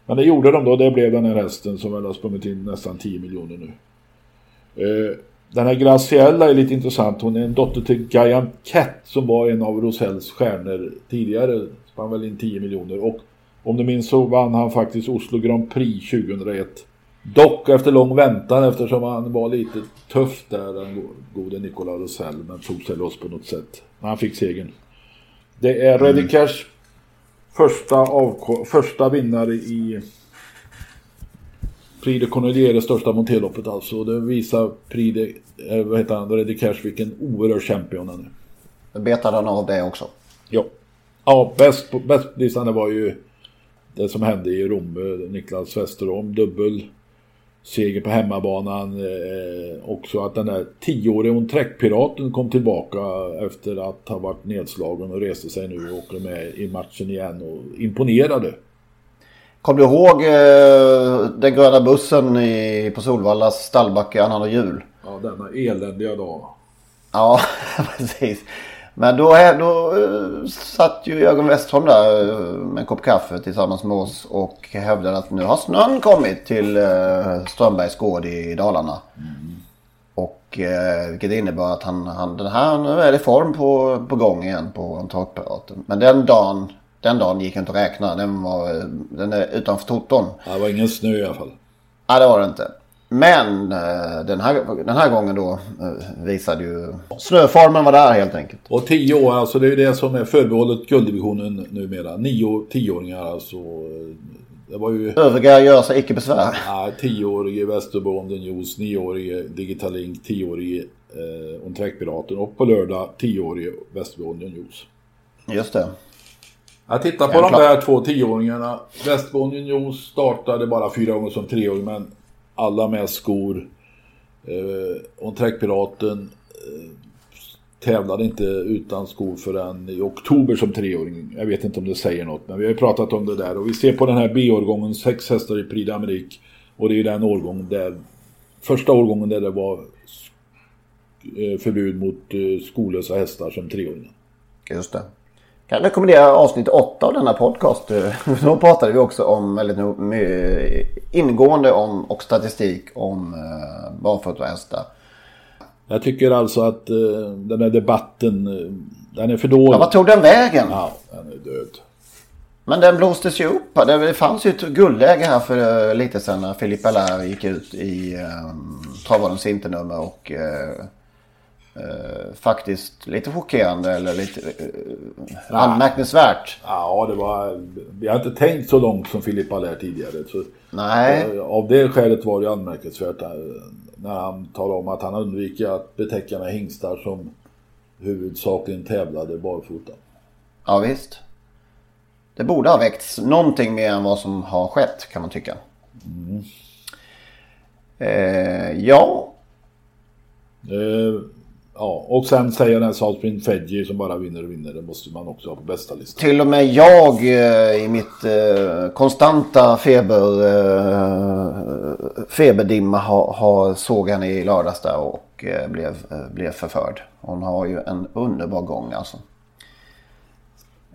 men det gjorde de då, det blev den här hästen som väl har sprungit in nästan 10 miljoner nu. Eh, Den här Graciella är lite intressant. Hon är en dotter till Guyan Cat som var en av Rosells stjärnor tidigare. Spann väl in 10 miljoner. Och om du minns så vann han faktiskt Oslo Grand Prix 2001. Dock efter lång väntan eftersom han var lite tuff där den gode Nicola Rosell. Men tog sig loss på något sätt. Men han fick segern. Det är Reddy Cash första, avko- första vinnare i Prix de Cornelier, det största monterloppet alltså. Det visar Prix de, eh, vad heter han, Reddy Cash vilken oerhörd champion han är. Betade han av det också. Ja. Ja, bäst på bäst på listan det var ju det som hände i Rom. Niklas Westerholm, dubbel seger på hemmabanan. Eh, också att den där tioåriga Onträck-piraten kom tillbaka efter att ha varit nedslagen och reste sig nu och åker med i matchen igen och imponerade. Kommer du ihåg eh, den gröna bussen i, på Solvallas stallbacke annandag jul? Ja, denna eländiga dag. Ja, precis. Men då, då eh, satt ju Jörgen Westholm där eh, med en kopp kaffe tillsammans med oss och hävdade att nu har snön kommit till eh, Strömbergs gård i Dalarna. Och eh, vilket innebär att han, han, den här, nu är det form på, på gång igen på Antarkpiraten. Men den dagen, den dagen gick inte att räkna. Den, var, den är utanför toton. Det var ingen snö i alla fall. Nej, det var det inte. Men eh, den här, den här gången då eh, visade ju snöformen var där helt enkelt. Och tio år, alltså det är ju det som är förbehållet gulddivisionen numera. Nio tioåringar alltså. Det var ju... Övriga gör sig icke besvär. Ja, tioårige Västerbonden Juice, nioårige Digitalink, tioårige eh, Onträckpiraten och på lördag tioårige Västerbonden Juice. Just det. Jag tittar på de där två tioåringarna. Västerbonden Juice startade bara fyra gånger som treåring men alla med skor. Eh, Onträckpiraten eh, tävlade inte utan skor förrän i oktober som treåring. Jag vet inte om det säger något men vi har ju pratat om det där och vi ser på den här B-årgången sex hästar i Prix d'Amérique och det är ju den årgången där första årgången där det var eh, förbud mot eh, skolösa hästar som treåringar. Just det. Kan rekommendera avsnitt 8 av denna podcast. Då pratade vi också om väldigt ingående om och statistik om eh, barfotahästar. Jag tycker alltså att uh, den här debatten, uh, den är för dålig. Ja, vad tog den vägen? Ja, den är död. Men den blåstes ju upp. Det fanns ju ett guldläge här för lite sedan när Philippe Allaire gick ut i um, Travbadens internummer och uh, uh, faktiskt lite chockerande eller lite uh, anmärkningsvärt. Ja, det var... Vi har inte tänkt så långt som Philippe Allaire tidigare. Så, Nej. av det skälet var det anmärkningsvärt när han talade om att han undviker att beteckna hingstar som huvudsakligen tävlade barfota. Ja visst. Det borde ha väckts någonting mer än vad som har skett kan man tycka. Mm. Eh, ja. Eh, ja. Och sen säger den Saltspring Fedji som bara vinner och vinner. Det måste man också ha på bästa listan. Till och med jag eh, i mitt eh, konstanta feber, eh, feberdimma har, har såg henne i lördags där och eh, blev, blev förförd. Hon har ju en underbar gång alltså.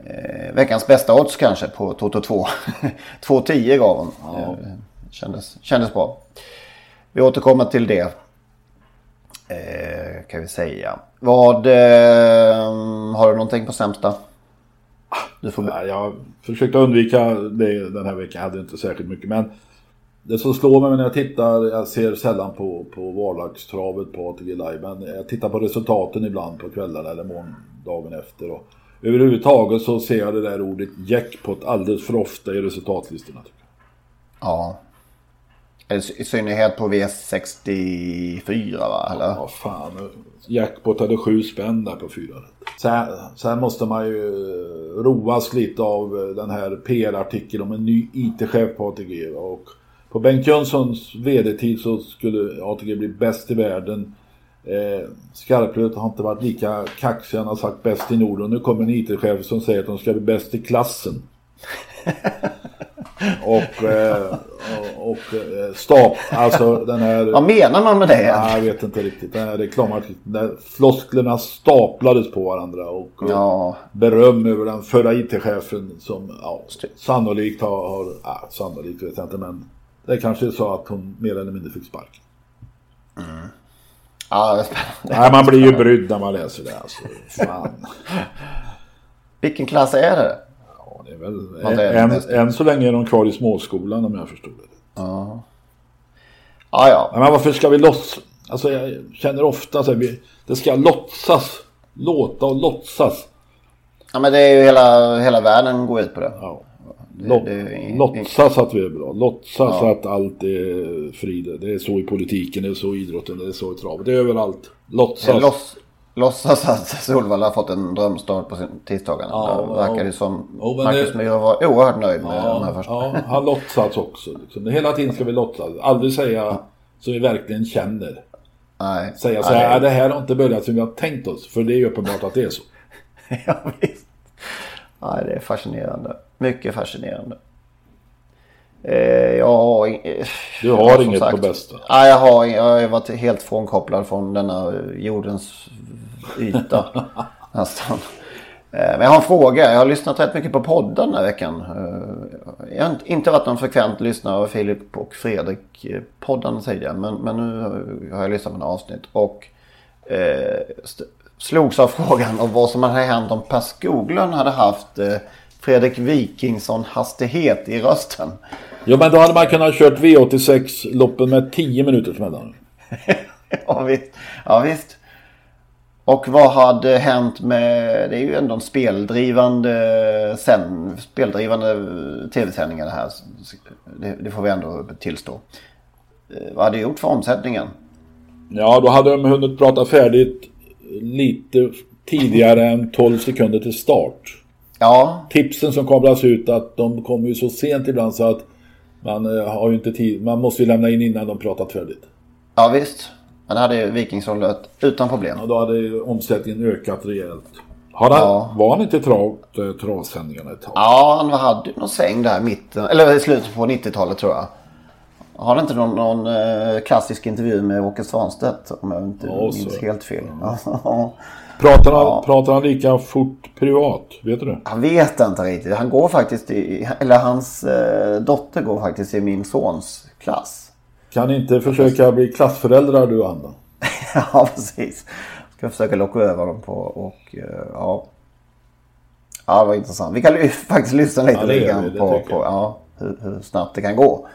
Eh, veckans bästa odds kanske på Toto 2. 2.10 gav hon. Ja. Eh, kändes, kändes bra. Vi återkommer till det. Eh, kan vi säga. Vad... Eh, har du någonting på sämsta? Du får... ja, jag försökte undvika det den här veckan. Jag hade inte särskilt mycket. Men det som slår mig när jag tittar. Jag ser sällan på, på vardagstravet på ATG Live. Men jag tittar på resultaten ibland på kvällarna eller måndagen efter. Och överhuvudtaget så ser jag det där ordet jackpot alldeles för ofta i resultatlistorna. Ja. I synnerhet på V64 va? Eller? Ja, fan. Jackpot hade sju spänn där på fyra sen, sen måste man ju roas lite av den här PR-artikeln om en ny IT-chef på ATG. Och på Bengt Jönssons vd-tid så skulle ATG bli bäst i världen. Eh, Skarplöt har inte varit lika kaxig, han har sagt bäst i Norden. Nu kommer en IT-chef som säger att de ska bli bäst i klassen. och, eh, och, och eh, stap, alltså den här... Vad menar man med det? Ja, jag vet inte riktigt. Den här reklamartikeln flosklerna staplades på varandra och ja. beröm över den förra IT-chefen som ja, sannolikt har, har ja, sannolikt vet jag inte men det kanske är så att hon mer eller mindre fick spark. Mm. Ja, det är spännande. Nej, man blir ju brydd när man läser det alltså. Fan. Vilken klass är det? Det är väl... Än, än, än så länge är de kvar i småskolan om jag förstod det. Ja. Ja, ja. Men varför ska vi låtsas? Alltså jag känner ofta så här, det ska låtsas. Låta och låtsas. Ja, men det är ju hela, hela världen går ut på det. Ja. Låt, låtsas att vi är bra. Låtsas ja. att allt är frid. Det är så i politiken, det är så i idrotten, det är så i travet. Det är överallt. Låtsas. Låts, låtsas att Solvalla har fått en drömstart på sin tisdagarna. Ja, det verkar det som oh, Marcus det... Myhre var oerhört nöjd med ja, de här första. Ja, han låtsas också. Liksom. Hela tiden ska vi låtsas. Aldrig säga som vi verkligen känner. Nej. Säga så här, det här har inte börjat som vi har tänkt oss. För det är ju uppenbart att det är så. ja, visst. Nej, det är fascinerande. Mycket fascinerande. Eh, jag har, eh, du har inget sagt, på bästa? Nej, jag har, jag har varit helt frånkopplad från denna jordens yta. nästan. Eh, men jag har en fråga. Jag har lyssnat rätt mycket på podden den här veckan. Eh, jag har inte varit någon frekvent lyssnare av Filip och Fredrik eh, podden tidigare. Men, men nu har jag lyssnat på några avsnitt. Och eh, slogs av frågan om vad som hade hänt om Per Skoglund hade haft eh, Fredrik Wikingsson hastighet i rösten. Ja men då hade man kunnat kört V86-loppen med 10 minuters mellan. ja, visst. ja visst. Och vad hade hänt med, det är ju ändå en speldrivande, sen, speldrivande tv-sändningar det här. Det, det, får vi ändå tillstå. Eh, vad hade det gjort för omsättningen? Ja, då hade de hunnit prata färdigt lite tidigare än 12 sekunder till start. Ja. Tipsen som kablas ut att de kommer ju så sent ibland så att man eh, har ju inte tid. Man måste ju lämna in innan de pratat färdigt. Ja visst. Men det hade Vikingsson löst utan problem. Ja, då hade omsättningen ökat rejält. Har han, ja. Var han inte trav, eh, travsändningarna ett tag? Ja, han hade någon sväng där mitten, eller i slutet på 90-talet tror jag. Har han inte någon, någon eh, klassisk intervju med Åke Svanstedt om jag inte Ja, minns helt fel? Pratar han, Ja. pratar han lika fort privat? Vet du? Han vet inte riktigt. Han går faktiskt i, eller hans eh, dotter går faktiskt i min sons klass. Kan inte försöka bli klassföräldrar du då? ja, precis. Ska försöka locka över honom på och eh, ja. Ja, det var intressant. Vi kan faktiskt lyssna lite Ja, det det på, på ja, hur, hur snabbt det kan gå.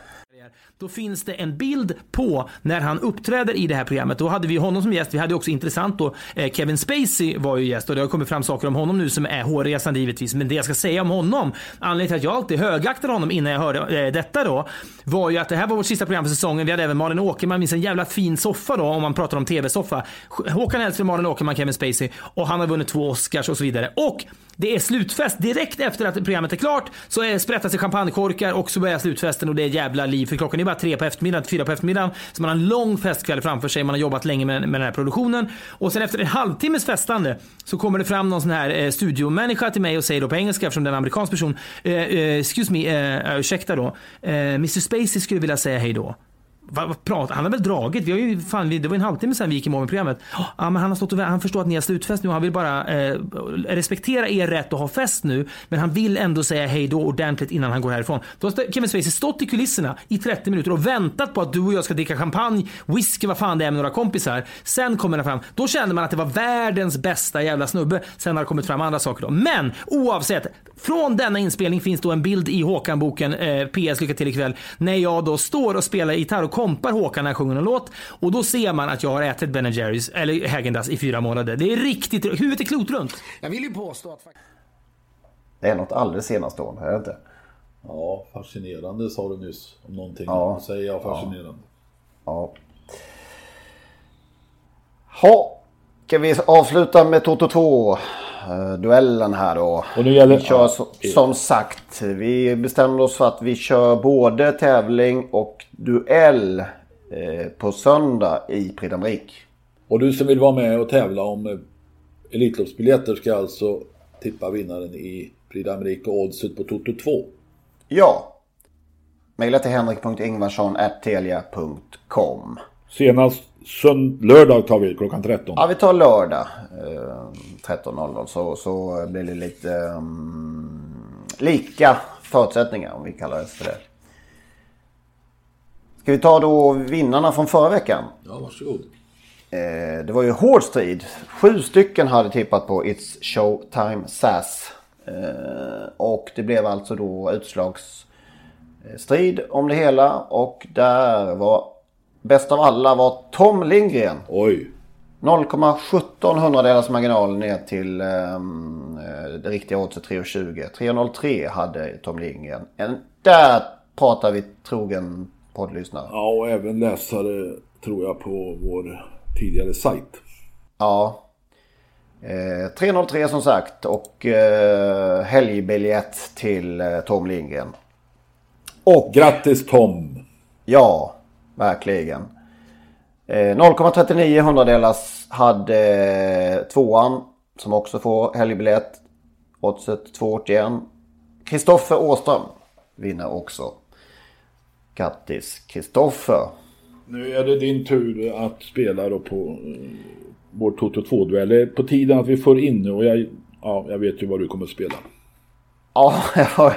Då finns det en bild på när han uppträder i det här programmet. Då hade vi honom som gäst. Vi hade också intressant då eh, Kevin Spacey var ju gäst och det har kommit fram saker om honom nu som är hårresande givetvis. Men det jag ska säga om honom, anledningen till att jag alltid högaktade honom innan jag hörde eh, detta då, var ju att det här var vårt sista program för säsongen. Vi hade även Malin Åkerman, minns en jävla fin soffa då om man pratar om tv-soffa. Håkan Hellström, Malin Åkerman, Kevin Spacey och han har vunnit två Oscars och så vidare. Och det är slutfest direkt efter att programmet är klart så är sprättas det champagnekorkar och så börjar slutfesten och det är jävla liv för klockan är bara tre på eftermiddagen, fyra på eftermiddagen. Så man har en lång festkväll framför sig, man har jobbat länge med, med den här produktionen och sen efter en halvtimmes festande så kommer det fram någon sån här eh, studiomänniska till mig och säger då på engelska eftersom det är en amerikansk person. Eh, eh, excuse me, eh, ursäkta då. Eh, Mr Spacey skulle vilja säga hej då. Vad, vad pratar Han har väl dragit? Vi har ju, fan, vi- det var en halvtimme sedan vi gick i mål med programmet. Ja, men han har stått och han förstår att ni har slutfest nu och han vill bara eh, respektera er rätt att ha fest nu. Men han vill ändå säga hej då ordentligt innan han går härifrån. Då har Kevin Spacey stått i kulisserna i 30 minuter och väntat på att du och jag ska dricka champagne, whisky, vad fan det är med några kompisar. Sen kommer han fram. Då kände man att det var världens bästa jävla snubbe. Sen har det kommit fram andra saker då. Men oavsett, från denna inspelning finns då en bild i Håkan-boken eh, PS Lycka till ikväll. När jag då står och spelar gitarr och kompar Håkan när han sjunger en låt. Och då ser man att jag har ätit Ben Jerrys, eller Häagen-Dazs i fyra månader. Det är riktigt, huvudet är klotrunt. Jag vill ju påstå att Det är något alldeles enastående, är det inte? Ja, fascinerande sa du nyss om någonting. Ja. Säger jag fascinerande. Ja. Ha. Ska vi avsluta med Toto 2 eh, duellen här då. Och nu gäller- vi kör så, som sagt. Vi bestämde oss för att vi kör både tävling och duell eh, på söndag i Prix. Och du som vill vara med och tävla om eh, Elitloppsbiljetter ska alltså tippa vinnaren i Prix och oddset på Toto 2. Ja. Maila till henrik.ingvarsson.telia.com Senast sönd- lördag tar vi klockan 13. Ja, vi tar lördag eh, 13.00 så, så blir det lite um, lika förutsättningar om vi kallar det för det. Ska vi ta då vinnarna från förra veckan? Ja, varsågod. Eh, det var ju hård strid. Sju stycken hade tippat på It's Showtime SAS. Eh, och det blev alltså då utslagsstrid om det hela. Och där var bäst av alla var Tom Lindgren. Oj. 0,17 hundradelars marginal ner till ehm, eh, det riktiga oddset 3,20. 3,03 hade Tom Lindgren. En, där pratar vi trogen poddlyssnare. Ja, och även läsare tror jag på vår tidigare sajt. Ja. Eh, 303 som sagt och eh, helgbiljett till eh, Tom Lindgren. Och Grattis Tom! Ja, verkligen. Eh, 0,39 hundradelars hade eh, tvåan som också får helgbiljett. Oddset 2,81. Kristoffer Åström vinner också. Grattis Kristoffer. Nu är det din tur att spela då på eh, vår Toto 2-duell. Det är på tiden att vi får in nu och jag, ja, jag vet ju vad du kommer att spela. Ja, jag,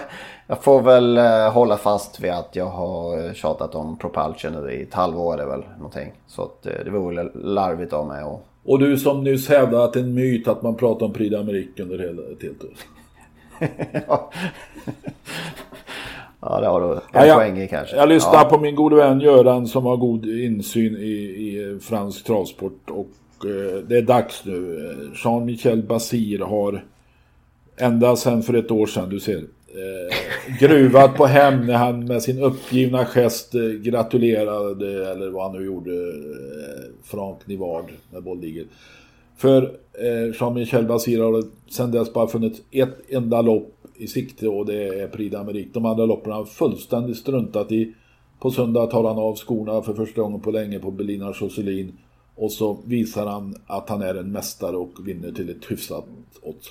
jag får väl eh, hålla fast vid att jag har tjatat om Propulsion nu i ett halvår är det väl någonting. Så att, eh, det vore väl larvigt av mig att Och du som nyss hävdade att det är en myt att man pratar om Prix d'Amérique under hela ett helt år. Ja, det har du en Ja, jag, poäng i kanske. Jag lyssnar ja. på min gode vän Göran som har god insyn i, i fransk travsport. Och eh, det är dags nu. Eh, Jean-Michel Basir har ända sedan för ett år sedan, du ser, eh, gruvat på hem när han med sin uppgivna gest eh, gratulerade, eller vad han nu gjorde, eh, Frank Nivard med Boldigel. För eh, Jean-Michel Basir har det sedan dess bara funnits ett enda lopp i sikte och det är Prix d'Amérique. De andra loppen har han fullständigt struntat i. På söndag tar han av skorna för första gången på länge på Berlina Josselin. Och så visar han att han är en mästare och vinner till ett hyfsat odds.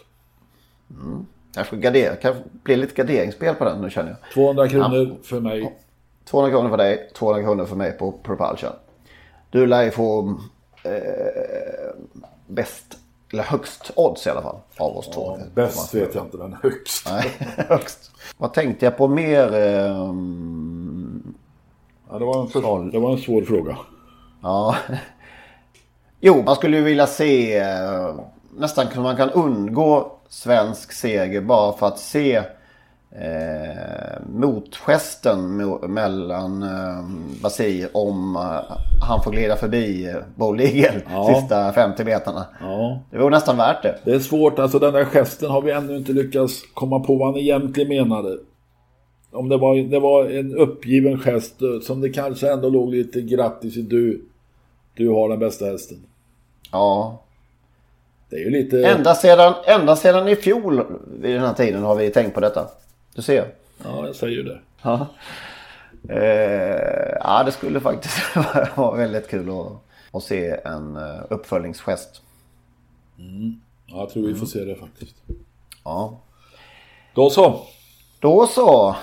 Mm. Kanske garder, kan bli lite garderingsspel på den nu känner jag. 200 kronor för mig. 200 kronor för dig, 200 kronor för mig på Propulsion. Du lär ju få eh, bäst, eller högst odds i alla fall av oss två. Bäst vet jag inte, men högst. Nej, högst. Vad tänkte jag på mer? Eh, Ja, det, var en för, det var en svår fråga. Ja. Jo, man skulle ju vilja se eh, nästan hur man kan undgå svensk seger bara för att se eh, motgesten mo- mellan eh, Basir om eh, han får glida förbi eh, Eagle Ja. sista 50 meterna. Ja. Det vore nästan värt det. Det är svårt, alltså den där gesten har vi ännu inte lyckats komma på vad han egentligen menade. Om det var, det var en uppgiven gest eh, som det kanske ändå låg lite grattis i du, du har den bästa hästen. Ja. Det är ju lite... Ända sedan, ända sedan i fjol vid den här tiden har vi tänkt på detta. Du ser. Ja, jag säger ju det. Ja. Eh, ja, det skulle faktiskt vara väldigt kul att, att se en eh, uppföljningsgest. Mm. Ja, jag tror vi får se det faktiskt. Ja. Då så. Då så.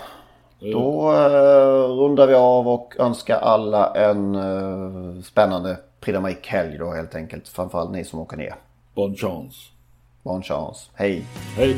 Då eh, rundar vi av och önskar alla en eh, spännande Prix helg då helt enkelt. Framförallt ni som åker ner. Bon chance. Bon chance. Hej. Hej.